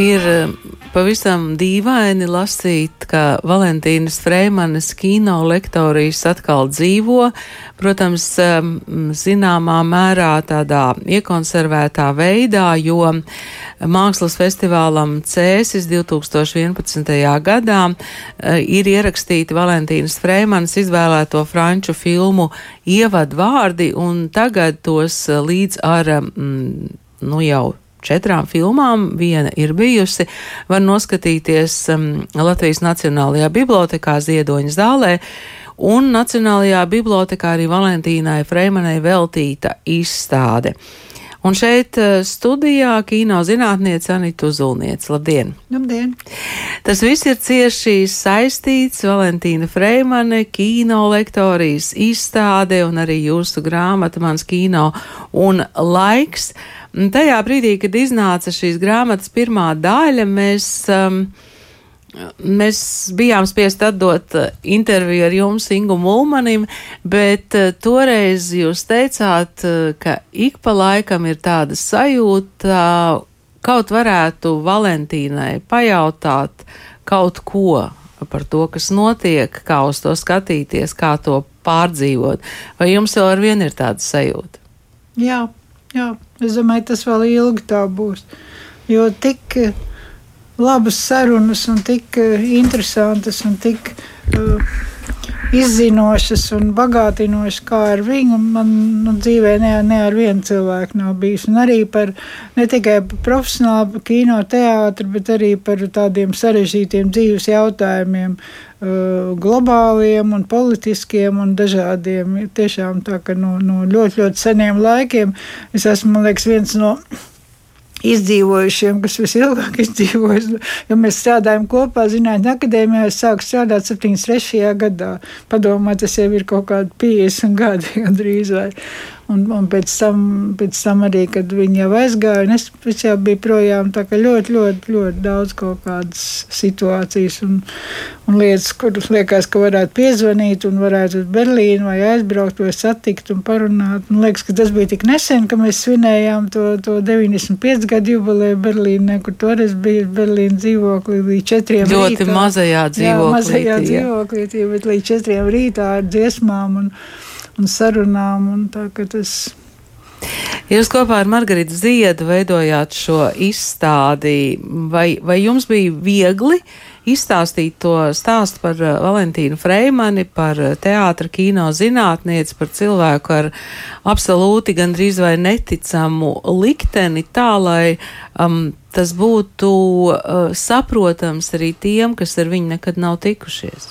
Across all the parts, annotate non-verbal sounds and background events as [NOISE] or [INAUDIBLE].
Ir eh, pavisam dīvaini lasīt, ka Valentīnas Freimanes kino lektorijas atkal dzīvo, protams, zināmā mērā tādā iekonservētā veidā, jo Mākslas festivālam Cēsis 2011. gadā eh, ir ierakstīti Valentīnas Freimanas izvēlēto franču filmu ievadvārdi, un tagad tos eh, līdz ar, nu jau četrām filmām. Viena ir bijusi, var noskatīties um, Latvijas Nacionālajā bibliotekā Ziedoņa zālē. Un Nacionālajā bibliotekā arī Valentīnai Freimanai veltīta izstāde. Un šeit uh, studijā kino zinātniece Anita Uzulniece. Labdien! Labdien! Tas viss ir cieši saistīts Valentīna Freimane, kino lektorijas izstāde un arī jūsu grāmata Mans kino un laiks. Uh, Tajā brīdī, kad iznāca šīs grāmatas pirmā daļa, mēs. Um, Mēs bijām spiest atdot uh, interviju ar jums, Ingu Mulmanim, bet uh, toreiz jūs teicāt, uh, ka ik pa laikam ir tāda sajūta, kaut varētu Valentīnai pajautāt kaut ko par to, kas notiek, kā uz to skatīties, kā to pārdzīvot. Vai jums jau ar vienu ir tāda sajūta? Jā, Jā, es domāju, tas vēl ilgi tā būs. Jo tik eh, labas sarunas, un tik eh, interesantas, un tik uh, izzinošas un bagātinošas kā ar viņu, man nu, dzīvē ne, ne ar vienu cilvēku nav bijis. Un arī par ne tikai par profesionālu kino teātru, bet arī par tādiem sarežģītiem dzīves jautājumiem. Uh, globāliem un politiskiem un dažādiem. Tiešām tā, ka no, no ļoti, ļoti seniem laikiem es esmu, man liekas, viens no izdzīvojušiem, kas visilgāk [LAUGHS] izdzīvojis. Jo mēs strādājam kopā, Zinātņu akadēmijā. Es sāku strādāt 73. gadā. Padomā, tas jau ir kaut kādi 50 gadi [LAUGHS] gandrīz. Vai. Un, un pēc, tam, pēc tam arī, kad viņi jau aizgāja, es, es jau biju projām. Ļoti, ļoti, ļoti daudz kaut kādas situācijas un, un lietas, kuras liekas, ka varētu piezvanīt un varētu uz Berlīnu vai aizbraukt vai satikt un parunāt. Man liekas, ka tas bija tik nesen, ka mēs svinējām to, to 95 gadu jubileju Berlīnē, kur toreiz bija Berlīna dzīvoklī līdz četriem rītā. Ļoti mazajā dzīvoklī. Jā, mazajā dzīvoklī, bet līdz četriem rītā ar dziesmām. Un, un sarunām. Un tas... Jūs kopā ar Margaritu Ziedu veidojāt šo izstādi. Vai, vai jums bija viegli izstāstīt to stāstu par uh, Valentīnu Freimani, par uh, teātra kino zinātnieci, par cilvēku ar absolūti gandrīz vai neticamu likteni tā, lai um, tas būtu uh, saprotams arī tiem, kas ar viņu nekad nav tikušies?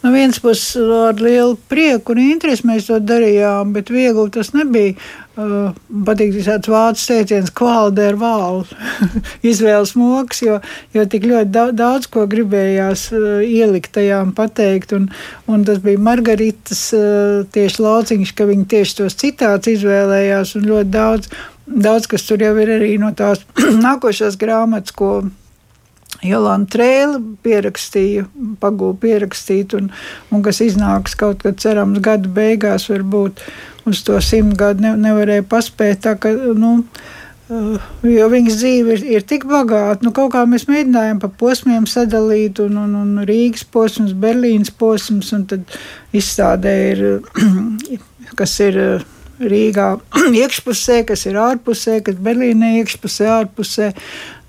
No vienas puses, ar lielu prieku un interesi mēs to darījām, bet viegli tas nebija. Uh, patīk tāds vācu teiciens, kvalitāte ar vālu, [LAUGHS] izvēles moks, jo, jo tik ļoti daudz, daudz ko gribējās uh, ielikt tajā un pateikt. Un, un tas bija Margaritas uh, tieši lauciņš, ka viņi tieši tos citāts izvēlējās un ļoti daudz, daudz kas tur jau ir arī no tās [CLEARS THROAT] nākošās grāmatas, ko Jolanta Trēla pierakstīja, pagūda pierakstīt, un, un kas iznāks kaut kad, cerams, gada beigās, varbūt uz to simt gadu ne, nevarēja paspēt. Tā, ka, nu, uh, Jo viņas dzīve ir, ir tik bagāta. Nu, kaut kā mēs mēģinājām pa posmiem sadalīt, un, un, un Rīgas posms, Berlīnas posms, un tad izstādē ir, [CLEARS THROAT] kas ir Rīgā [CLEARS THROAT] iekšpusē, kas ir ārpusē, kas Berlīnē iekšpusē, ārpusē.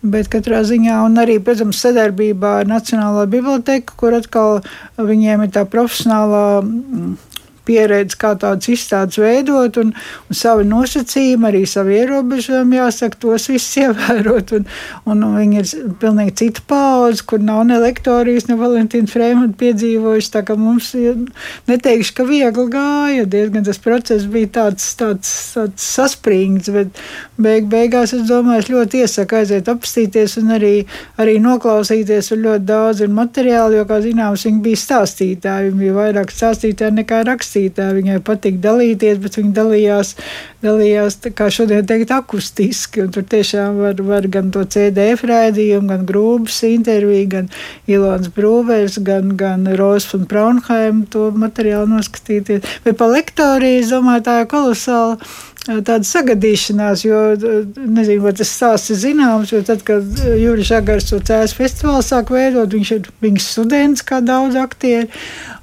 Bet katrā ziņā, un arī, protams, sadarbībā ar Nacionālo biblioteku, kur atkal viņiem ir tā profesionālā mm, pieredze, kā tādas izstādes veidot, un, un savi nosacījumi, arī savi ierobežojumi, jāsaka, tos visus ievērot. Un, un, viņi ir pilnīgi cita paudze, kur nav ne lektorijas, ne Valentīna Freimana piedzīvojuši. Tā kā mums, neteikšu, ka viegli gāja, diezgan tas process bija tāds, tāds, tāds saspringts, bet beig, beigās es domāju, es ļoti iesaku aiziet apstīties un arī, arī noklausīties, un ļoti daudz ir materiāli, jo, kā zināms, viņi bija stāstītāji, viņi bija vairāk stāstītāji nekā rakstītāji klausītāji. Viņai patīk dalīties, bet viņa dalījās, dalījās kā šodien teikt, akustiski. Tur tiešām var, var gan to CDF raidījumu, gan grūbas interviju, gan Ilons Brūvers, gan, gan Rosas un Braunheim to materiālu noskatīties. Bet pa lektoriju, es domāju, tā ir kolosāla tāda sagadīšanās, jo nezinu, vai tas stāsts ir zināms, jo tad, kad Juris Agars to cēs festivālu sāk veidot, viņš ir viņas students, kā daudz aktieri,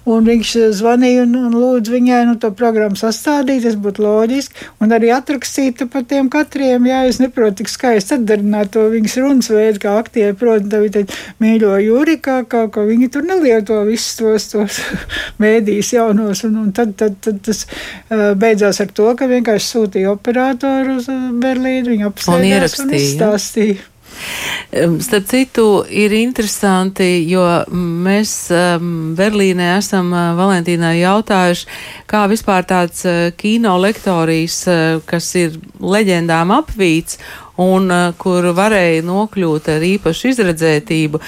un viņš zvanīja un, un lūdza viņai nu, to programmu sastādīt, tas būtu loģiski, un arī atrakstīt par tiem katriem, jā, es neprotu tik skaisti atdarināt to viņas runas veidu, kā aktieri, protams, tā viņa mīļo Juri, kā, kā viņi tur nelieto visus tos, tos [LAUGHS] mēdīs jaunos, un, un tad, tad, tad tas uh, beidzās ar to, ka vienkārši sūtīja operatoru uz Berlīnu, viņa apsēdās un izstāstīja. Starp citu, ir interesanti, jo mēs Berlīnē esam Valentīnai jautājuši, kā vispār tāds kino lektorijas, kas ir leģendām apvīts un kur varēja nokļūt ar īpašu izredzētību,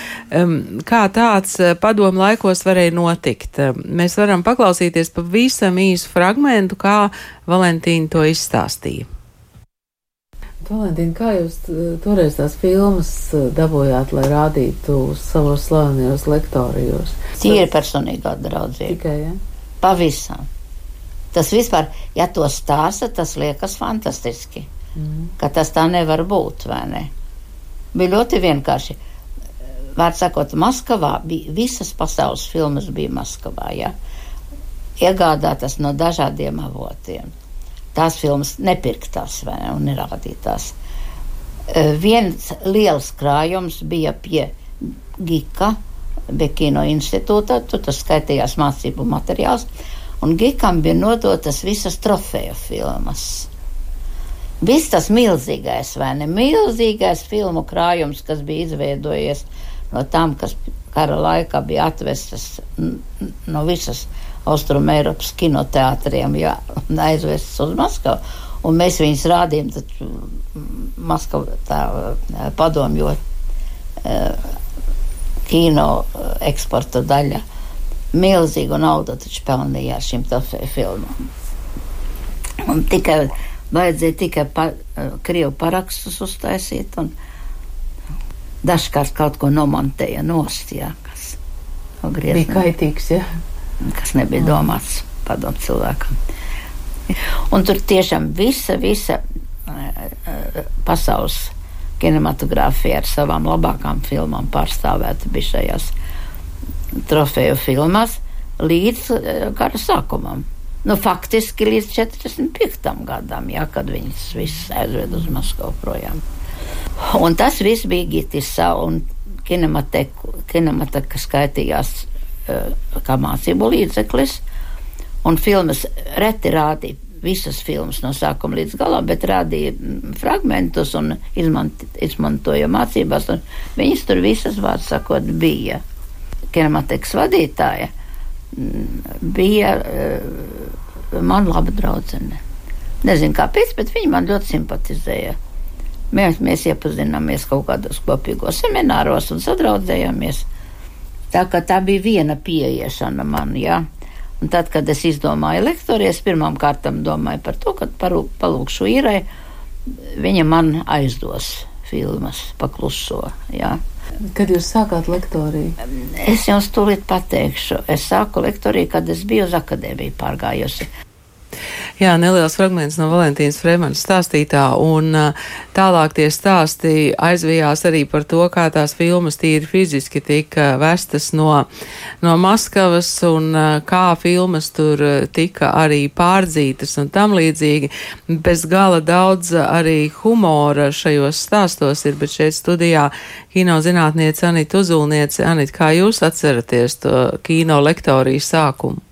kā tāds padomu laikos varēja notikt. Mēs varam paklausīties pavisam īsu fragmentu, kā Valentīna to izstāstīja. Valentīna, kā jūs toreiz tās filmas dabūjāt, lai rādītu savos slavenajos lektorijos? Tie ir personīgā draudzība. Tikai, ja? Pavisam. Tas vispār, ja to stāsta, tas liekas fantastiski. Mm. Ka tas tā nevar būt, vai ne? Bija ļoti vienkārši. Vārds sakot, Maskavā bija visas pasaules filmas bija Maskavā, ja? Iegādātas no dažādiem avotiem tās filmas nepirktās vai ne, un nerādītās. Viens liels krājums bija pie Gika, Bekino institūtā, tur tas skaitījās mācību materiāls, un Gikam bija nodotas visas trofeju filmas. Viss tas milzīgais, vai ne, milzīgais filmu krājums, kas bija izveidojies no tām, kas kara laikā bija atvestas no visas Austrum Eiropas kinoteātriem, jā, un aizvests uz Maskavu. Un mēs viņus rādījām, tad mm, Maskava tā padomju kino eksporta daļa milzīgu naudu taču pelnīja ar šīm filmām. Un tikai vajadzēja tikai pa, krievu parakstus uztaisīt un dažkārt kaut ko nomontēja nost, jā, kas bija kaitīgs, jā. Ja? kas nebija domāts padomu cilvēkam. Un tur tiešām visa, visa uh, pasaules kinematogrāfija ar savām labākām filmām pārstāvēta bija šajās trofeju filmās līdz uh, kara sākumam. Nu, faktiski līdz 45. gadam, jā, kad viņas visas aizved uz Maskavu projām. Un tas viss bija Gitisā un kinemateka, skaitījās Eh, kā mācību līdzeklis. Un filmas reti rādīja visas filmas no sākuma līdz galam, bet rādīja mm, fragmentus un izmant, izmantoja mācībās. Viņas tur visas, vārds sakot, bija. Kinemateks vadītāja mm, bija uh, man laba draudzene. Nezinu, kāpēc, bet viņa man ļoti simpatizēja. Mēs, mēs iepazināmies kaut kādos kopīgos semināros un sadraudzējāmies. Tā kā tā bija viena pieiešana man, jā. Un tad, kad es izdomāju lektoriju, es pirmām kārtām domāju par to, ka palūkšu īrai, viņa man aizdos filmas pakluso, jā. Kad jūs sākāt lektoriju? Es jums tūlīt pateikšu. Es sāku lektoriju, kad es biju uz akadēmiju pārgājusi. Jā, neliels fragments no Valentīnas Freimanas stāstītā, un tālāk tie stāsti aizvijās arī par to, kā tās filmas tīri fiziski tika vestas no, no Maskavas, un kā filmas tur tika arī pārdzītas un tam līdzīgi. Bez gala daudz arī humora šajos stāstos ir, bet šeit studijā kino zinātniece Anita Uzulniece. Anita, kā jūs atceraties to kino lektoriju sākumu?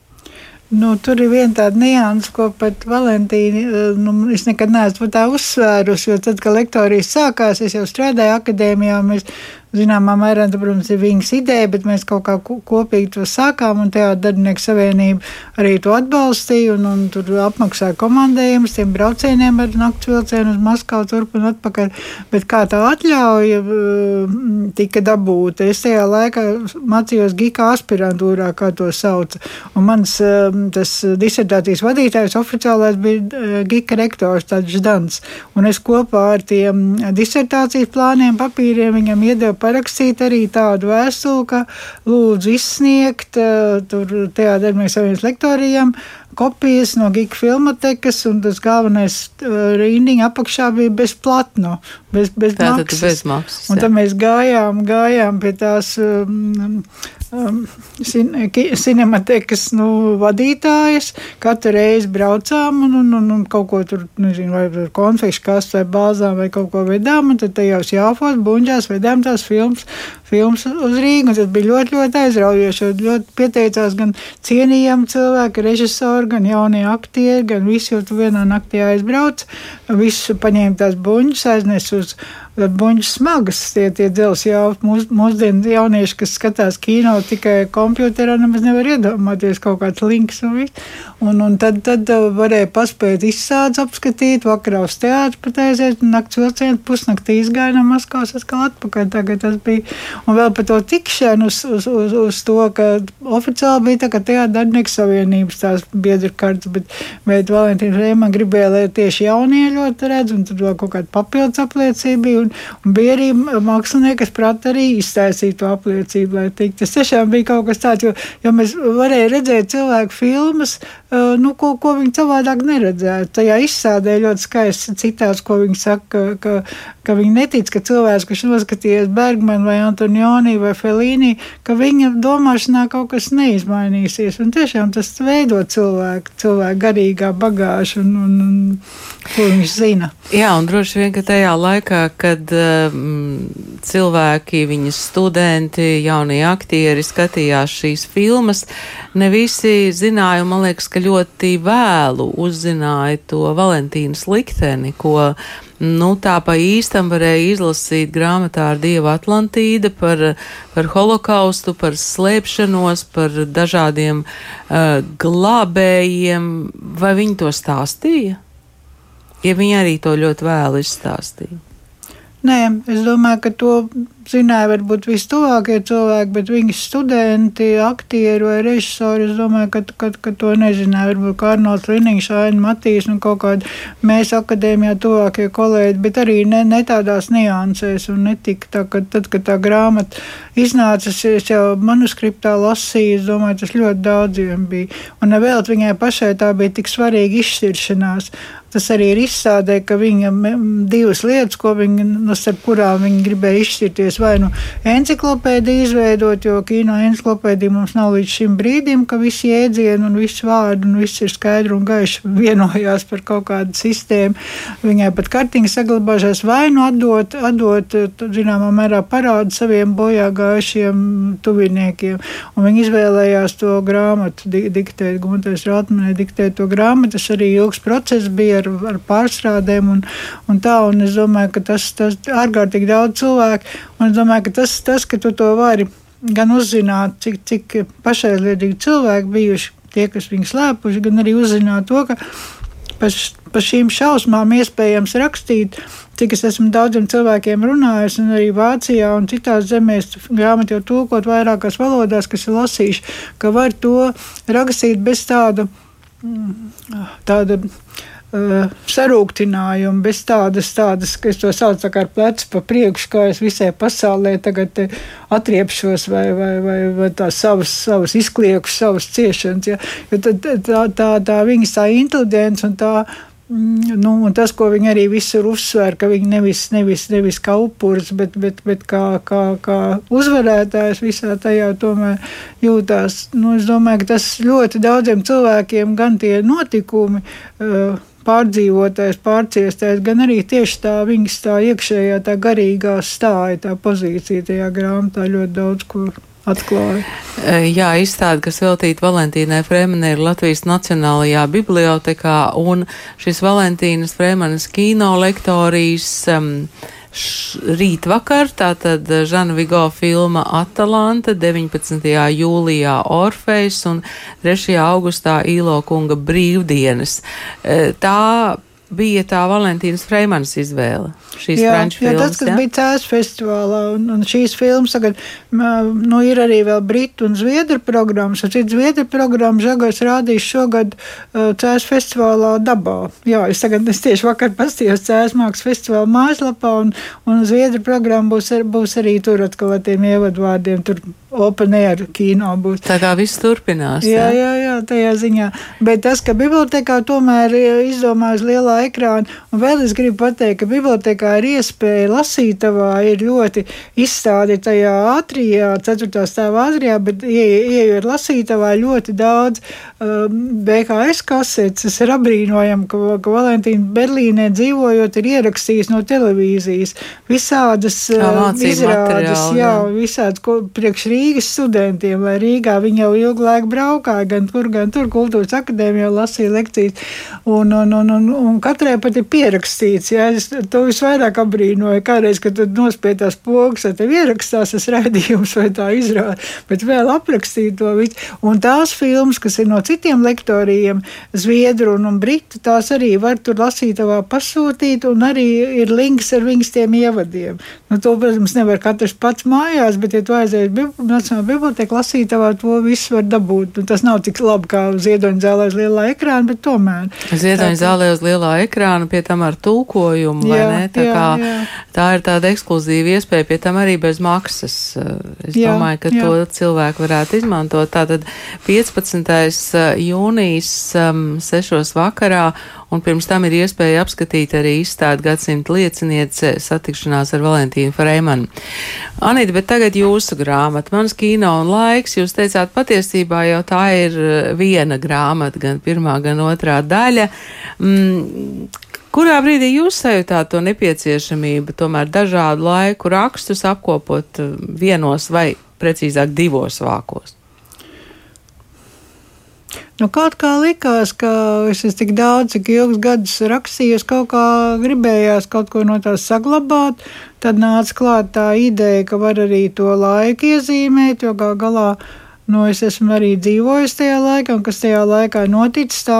Nu, tur ir viena tāda nianses, ko pat Valentīna, eh, nu, es nekad neesmu tā uzsvērusi, jo tad, kad lektorijas sākās, es jau strādāju akadēmijā, mēs Zināmā mērā, protams, ir viņas ideja, bet mēs kaut kā kopīgi to sākām, un Teātris darbinieku savienība arī to atbalstīja, un, un tur apmaksāja komandējumus tiem braucieniem ar nakts vilcienu uz Maskavu turp un atpakaļ. Bet kā tā atļauja uh, tika dabūta? Es tajā laikā mācījos Gika aspirantūrā, kā to sauc, un mans um, tas disertācijas vadītājs oficiālais bija uh, Gika rektors, tāds Ždans, un es kopā ar tiem disertācijas plāniem, papīriem viņam iedevu parakstīt arī tādu vēstuli, ka lūdzu izsniegt eh, tur tajā darbības savienības lektorijam kopijas no Giga filmotekas, un tas galvenais uh, rindiņa apakšā bija bez platno, bez, bez Tātad maksas. bez maksas. Un tad mēs gājām, gājām pie tās um, um, sin, cinematekas nu, vadītājas. Katru reizi braucām un, un, un, un kaut ko tur, nezinu, vai konfekšu kastē, vai bāzām vai kaut ko vedām. Un tad tajos jāfos, buņģās vedām tās filmas, filmas uz Rīgu. Un tas bija ļoti, ļoti aizraujoši. jo Ļoti pieteicās gan cienījami cilvēki, režisori, gan jaunie aktieri, gan visi, vienā naktī aizbrauc. Visu paņēma tās buņģas, aiznes uz buļbuļs smagas, tie, tie dzelzceļa jau mūs, mūsdienu jaunieši, kas skatās kino tikai kompjuterā, nemaz nevar iedomāties kaut kāds links un. Un, un tad, tad uh, varēja paspēt izsādes apskatīt, vakarā uz teātru pat aiziet, nakts vilcienu, pusnaktī izgāja no Maskavas atkal atpakaļ. Tagad tas bija, un vēl par to tikšanu uz, uz, uz, uz to, ka oficiāli bija tā, ka teātra darbinieks savienības tās biedru kartas, bet, bet Valentīna Rēma gribēja, lai tieši jaunie ļoti redz, un tad vēl kaut kāda papildus apliecība bija. Un, un bija arī mākslinieki, kas prāt arī iztaisīt to apliecību, lai tiktu. Tas tiešām bija kaut kas tāds, jo, jo mēs varējām redzēt cilvēku filmas, uh, nu, ko, ko viņi savādāk neredzētu. Tajā izsādē ļoti skaisti citāts, ko viņi saka, ka, ka, ka viņi netic, ka cilvēks, kurš noskatījies Bergmanu vai Antonioni vai Felīni, ka viņa domāšanā kaut kas neizmainīsies. Un tiešām tas veido cilvēku, cilvēku garīgā bagāžu un, un, un ko viņš zina. Jā, un droši vien, ka tajā laikā, kad um, cilvēki, viņas studenti, jaunie aktieri skatījās šīs filmas, ne visi zināja, man liekas, ka ļoti vēlu uzzināja to Valentīnas likteni, ko nu, tā pa īstam varēja izlasīt grāmatā ar Dievu Atlantīda par, par holokaustu, par slēpšanos, par dažādiem uh, glābējiem. Vai viņi to stāstīja? Ja viņi arī to ļoti vēlu izstāstīja. Nē, es domāju, ka to zināja varbūt vistuvākie cilvēki, bet viņas studenti, aktieri vai režisori, es domāju, ka, ka, ka to nezināja. Varbūt Arnolds Liniņš, Aina Matīs un kaut kādi mēs akadēmijā tuvākie kolēģi, bet arī ne, ne tādās niansēs un netika tā, ka tad, kad tā grāmata iznāca, es jau manuskriptā lasīju, es domāju, tas ļoti daudziem bija. Un vēl viņai pašai tā bija tik svarīga izšķiršanās. Tas arī ir izsādē, ka viņa divas lietas, ko viņa, no starp kurām viņa gribēja izšķirties, vai nu enciklopēdiju izveidot, jo kino enciklopēdija mums nav līdz šim brīdim, ka visi jēdzieni un visi vārdi un viss ir skaidri un gaiši vienojās par kaut kādu sistēmu. Viņai pat kartiņa saglabājušās vai nu atdot, atdot zināmā mērā parādu saviem bojā gājušiem tuviniekiem. Un viņa izvēlējās to grāmatu di diktēt, Gunteris Rotmanē diktēt to grāmatu. Tas arī ilgs process bija ar, ar pārstrādēm un, un tā. Un es domāju, ka tas ir ārkārtīgi daudz cilvēku. Un es domāju, ka tas, tas ka tu to vari gan uzzināt, cik, cik pašaizliedzīgi cilvēki bijuši tie, kas viņu slēpuši, gan arī uzzināt to, ka par, par šīm šausmām iespējams rakstīt. Cik es esmu daudziem cilvēkiem runājis, un arī Vācijā un citās zemēs grāmatu jau tulkot vairākās valodās, kas ir lasījuši, ka var to rakstīt bez tāda, tāda uh, sarūktinājumu, bez tādas, tādas, ka es to saucu tā ar plecu pa priekšu, kā es visai pasaulē tagad atriepšos vai, vai, vai, vai tās savas, savas izkliekušas, savas ciešanas. Ja? Jo tad, tā, tā, tā viņas tā inteliģence un tā. Mm, Nu, tas, ko viņi arī visur uzsver, ka viņi nevis, nevis, nevis kā upuris, bet, bet, bet kā, kā, kā uzvarētājs visā tajā tomēr jūtās. Nu, es domāju, ka tas ļoti daudziem cilvēkiem gan tie notikumi. Uh, pārdzīvotais, pārciestais, gan arī tieši tā viņas tā iekšējā, tā garīgā stāja, tā pozīcija tajā grāmatā ļoti daudz ko atklāja. Jā, izstāde, kas veltīta Valentīnai Fremanai, ir Latvijas Nacionālajā bibliotekā, un šis Valentīnas Fremanas kino lektorijas um, rīt vakar, tātad Žana Vigo filma Atalanta, 19. jūlijā Orfejs un 3. augustā Īlo kunga brīvdienas. Tā bija tā Valentīnas Freimanas izvēle. Šīs jā, franču jā, filmas. tas, kas ja? bija Cēlus festivālā, un, un šīs filmas tagad, nu, ir arī vēl Britu un Zviedru programmas. Ar citu Zviedru programmu Žagars rādīs šogad uh, Cēlus festivālā dabā. Jā, es tagad, es tieši vakar pastījos Cēlus mākslas festivāla mājaslapā, un, un Zviedru programma būs, ar, būs arī tur atkal ar tiem ievadvārdiem. Tur open air kino būs. Tā kā viss turpinās. Jā, jā, jā, tajā ziņā. Bet tas, ka bibliotekā tomēr izdomā uz lielā ekrāna, un vēl es gribu pateikt, ka bibliotekā ir iespēja lasītavā, ir ļoti izstādi tajā ātrijā, ceturtā stāvā ātrijā, bet ieejot lasītavā ļoti daudz um, BHS kasetes. Tas ir apbrīnojami, ka, ka Valentīna Berlīnē dzīvojot ir ierakstījis no televīzijas visādas uh, izrādes, jā, jā, visādas priekš Rīgas studentiem, vai Rīgā viņi jau ilgu laiku braukāja, gan tur, gan tur. Kultūras akadēmijā lasīja lekcijas, un, un, un, un, un katrai pat ir pierakstīts, jā, es to visvairāk apbrīnoju, kādreiz, kad tu nospiedās pogas, vai tev ierakstās tas raidījums vai tā izrāda, bet vēl aprakstīt to visu, un tās filmas, kas ir no citiem lektoriem, Zviedru un, un Britu, tās arī var tur lasītavā pasūtīt, un arī ir links ar viņas tiem ievadiem. Nu, to, protams, nevar katrs pats mājās, bet, ja tu aizies Nacionālā biblioteka lasītavā to visu var dabūt. Un tas nav tik labi kā ziedoņa zālē uz lielā ekrāna, bet tomēr. Ziedoņa zālē uz lielā ekrāna, pie tam ar tulkojumu, vai jā, ne? Tā, jā, kā, jā. tā ir tāda ekskluzīva iespēja, pie tam arī bez maksas. Es jā, domāju, ka jā. to cilvēku varētu izmantot. Tātad 15. jūnijas um, 6. vakarā, un pirms tam ir iespēja apskatīt arī izstādi gadsimta lieciniece satikšanās ar Valentīnu Freimanu. Anita, bet tagad jūsu grāmata, mans kino un laiks, jūs teicāt patiesībā jau tā ir eh, viena grāmata, gan pirmā, gan otrā daļa. Mm, Kurā brīdī jūs sajūtāt to nepieciešamību tomēr dažādu laiku rakstus apkopot eh, vienos vai precīzāk divos vākos? Nu, kaut kā likās, ka es esmu tik daudz, cik ilgus gadus rakstīju, kaut kā gribējās kaut ko no tās saglabāt. Tad nāca klāt tā ideja, ka var arī to laiku iezīmēt, jo gal galā Nu, es esmu arī dzīvojis tajā laikā, un kas tajā laikā noticis. Tā,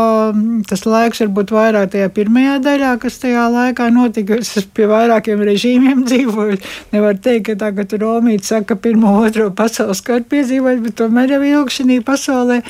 tas laiks varbūt vairāk tajā pirmajā daļā, kas tajā laikā notika. Es esmu pie vairākiem režīmiem [LAUGHS] dzīvojis. Nevar teikt, ka tā, ka tur Romīts saka, pirmo, otro pasaules karu piedzīvojis, bet tomēr jau ilgi šī pasaulē.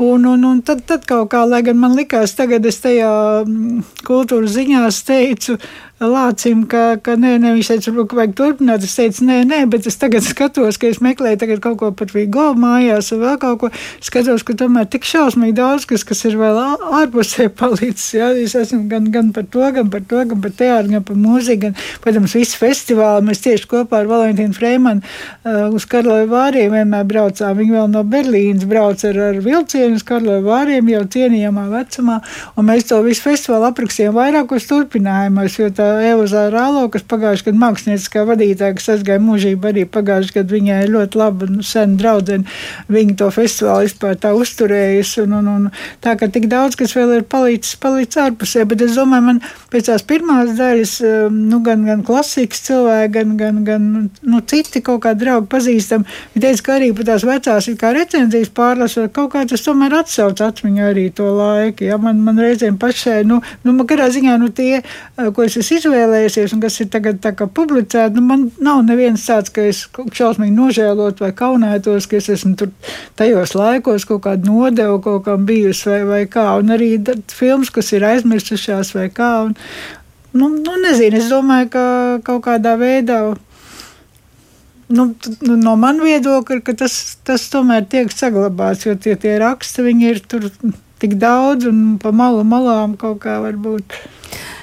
Un, un, un tad, tad kaut kā, lai gan man likās, tagad es tajā mm, kultūras ziņās teicu, Lācim, ka, ka nē, nē, viņš teica, ka vajag turpināt. Es teicu, nē, nē, bet es tagad [LAUGHS] skatos, ka es meklēju kaut ko pat Vigo mājās, vai vēl kaut ko. Skatos, ka tomēr tik šausmīgi daudz, kas, kas ir vēl ārpusē [LAUGHS] palicis. Jā, es esmu gan, gan par to, gan par to, gan par teātru, gan par mūziku, gan, protams, visu festivālu. Mēs tieši kopā ar Valentīnu Freimanu uh, uz Karloju vāriem vienmēr braucām. Viņi vēl no Berlīnas brauc ar, ar vilcienu uz Karloju vāriem jau cienījamā vecumā, un mēs to visu festivālu aprakstījām vairākos turpinājumos, jo tā Eva Zārālo, kas pagājušajā gadā mākslinieckā vadītāja, kas aizgāja mūžību arī pagājušajā gadā, viņai ļoti laba un sena draudzene. Viņa to festivālu vispār tā uzturējusi. Un, un, un, tā kā tik daudz, kas vēl ir palicis, palicis ārpusē, bet es domāju, man pēc tās pirmās daļas, um, nu, gan, gan klasikas cilvēki, gan, gan, gan nu, citi kaut kādi draugi pazīstami, viņi teica, ka arī pat tās vecās kā recenzijas pārlasot, kaut kā tas tomēr atsauc atmiņā arī to laiku. Ja? Man, man reizēm pašai, nu, nu man kādā ziņā, nu tie, uh, ko es esmu izvēlējusies un kas ir tagad publicēti, nu, man nav neviens tāds, ka es šausmīgi nožēlot vai kaunētos, ka es esmu tur tajos laikos kaut kādu nodevu kaut kam bijusi vai, vai kā. Un arī filmas, kas ir aizmirsušās vai kā. Un, nu, nu, nezinu, es domāju, ka kaut kādā veidā. Nu, nu, no manas viedokļa, tas, tas tomēr tiek saglabāts, jo tie, tie raksti ir tur tik daudz un pa malu malām kaut kā varbūt.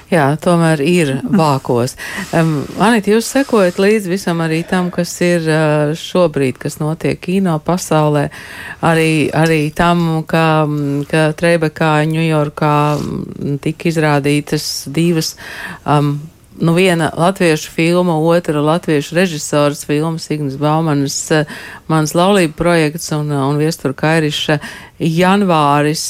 Jā, tomēr ir vākos. Um, Anita, jūs sekojat līdz visam arī tam, kas ir uh, šobrīd, kas notiek kino pasaulē, arī, arī tam, ka, ka Treibekā, Ņujorkā tika izrādītas divas. Um, nu, viena latviešu filma, otra latviešu režisors filmas Ignas Baumanas Mans laulība projekts un, un Viestura Kairiša janvāris.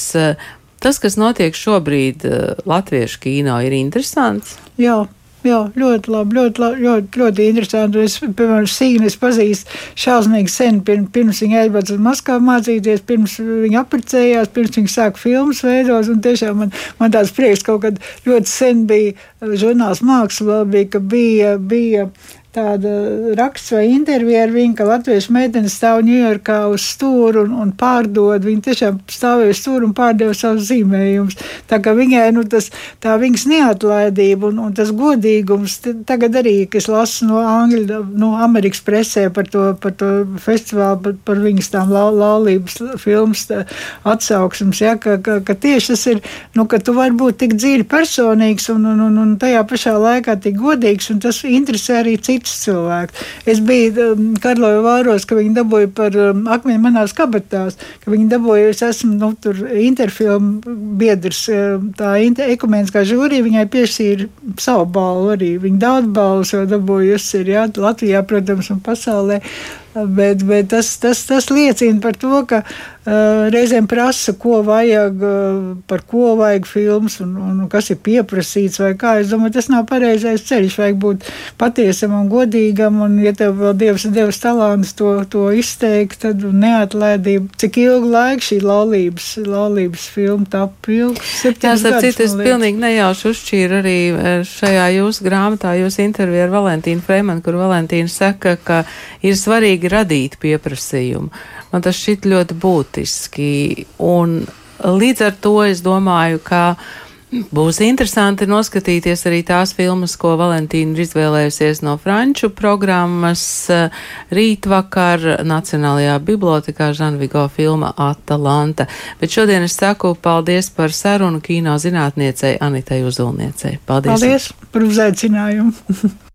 Tas, kas notiek šobrīd uh, Latviešu kino, ir interesants. Jā, Jā, ļoti labi, ļoti, labi, ļoti, ļoti interesanti. Es, piemēram, Sīgnes pazīstu šausmīgi sen, pirms, pirms viņa aizbrauca uz Maskavu mācīties, pirms viņa apprecējās, pirms viņa sāka filmas veidot. Un tiešām man, man tāds prieks kaut kad ļoti sen bija žurnāls mākslā, bija, ka bija, bija tāda raksts vai intervija ar viņu, ka latviešu meitene stāv Ņujorkā uz stūra un, un pārdod. Viņa tiešām stāvēja uz stūra un pārdeva savus zīmējumus. Tā kā viņai nu, tas, tā viņas neatlaidība un, un tas godīgums, tagad arī, kas lasu no Angļu, no Amerikas presē par to, par to festivālu, par, par viņas tām lau, laulības filmas atsauksmes, ja, ka, ka, ka tieši tas ir, nu, ka tu vari būt tik dzīvi personīgs un, un, un, un tajā pašā laikā tik godīgs, un tas interesē arī citus cilvēkus. Es biju um, Karloja Vāros, ka viņi dabūja par um, akmeņu manās kabatās, ka viņi dabūja, es esmu, nu, tur interfilmu biedrs, um, tā inter, ekumēniskā žūrija viņai piešķīra savu balvu arī. Viņa daudz balvas jau dabūjusi ir, jā, Latvijā, protams, un pasaulē. Bet, bet tas, tas, tas liecina par to, ka uh, reizēm prasa, ko vajag, uh, par ko vajag filmas un, un kas ir pieprasīts. Es domāju, tas nav pareizais ceļš. Vajag būt patiesam un godīgam, un, ja tev vēl Dievs ir devis talants to, to izteikt, tad neatlaidība. Cik ilgu laiku šī laulības, laulības filma tapu ilgs? Jā, starp citu, es pilnīgi nejauši uzšķīru arī šajā jūsu grāmatā, jūsu intervijā ar Valentīnu Freimanu, kur Valentīna saka, ka ir svarīgi vajag radīt pieprasījumu. Man tas šķiet ļoti būtiski. Un līdz ar to es domāju, ka Būs interesanti noskatīties arī tās filmas, ko Valentīna ir izvēlējusies no franču programmas. Rītvakar Nacionālajā bibliotekā Žanvigo filma Atalanta. Bet šodien es saku paldies par sarunu kino zinātniecei Anitai Uzulniecei. Paldies! Paldies par uzaicinājumu! [LAUGHS]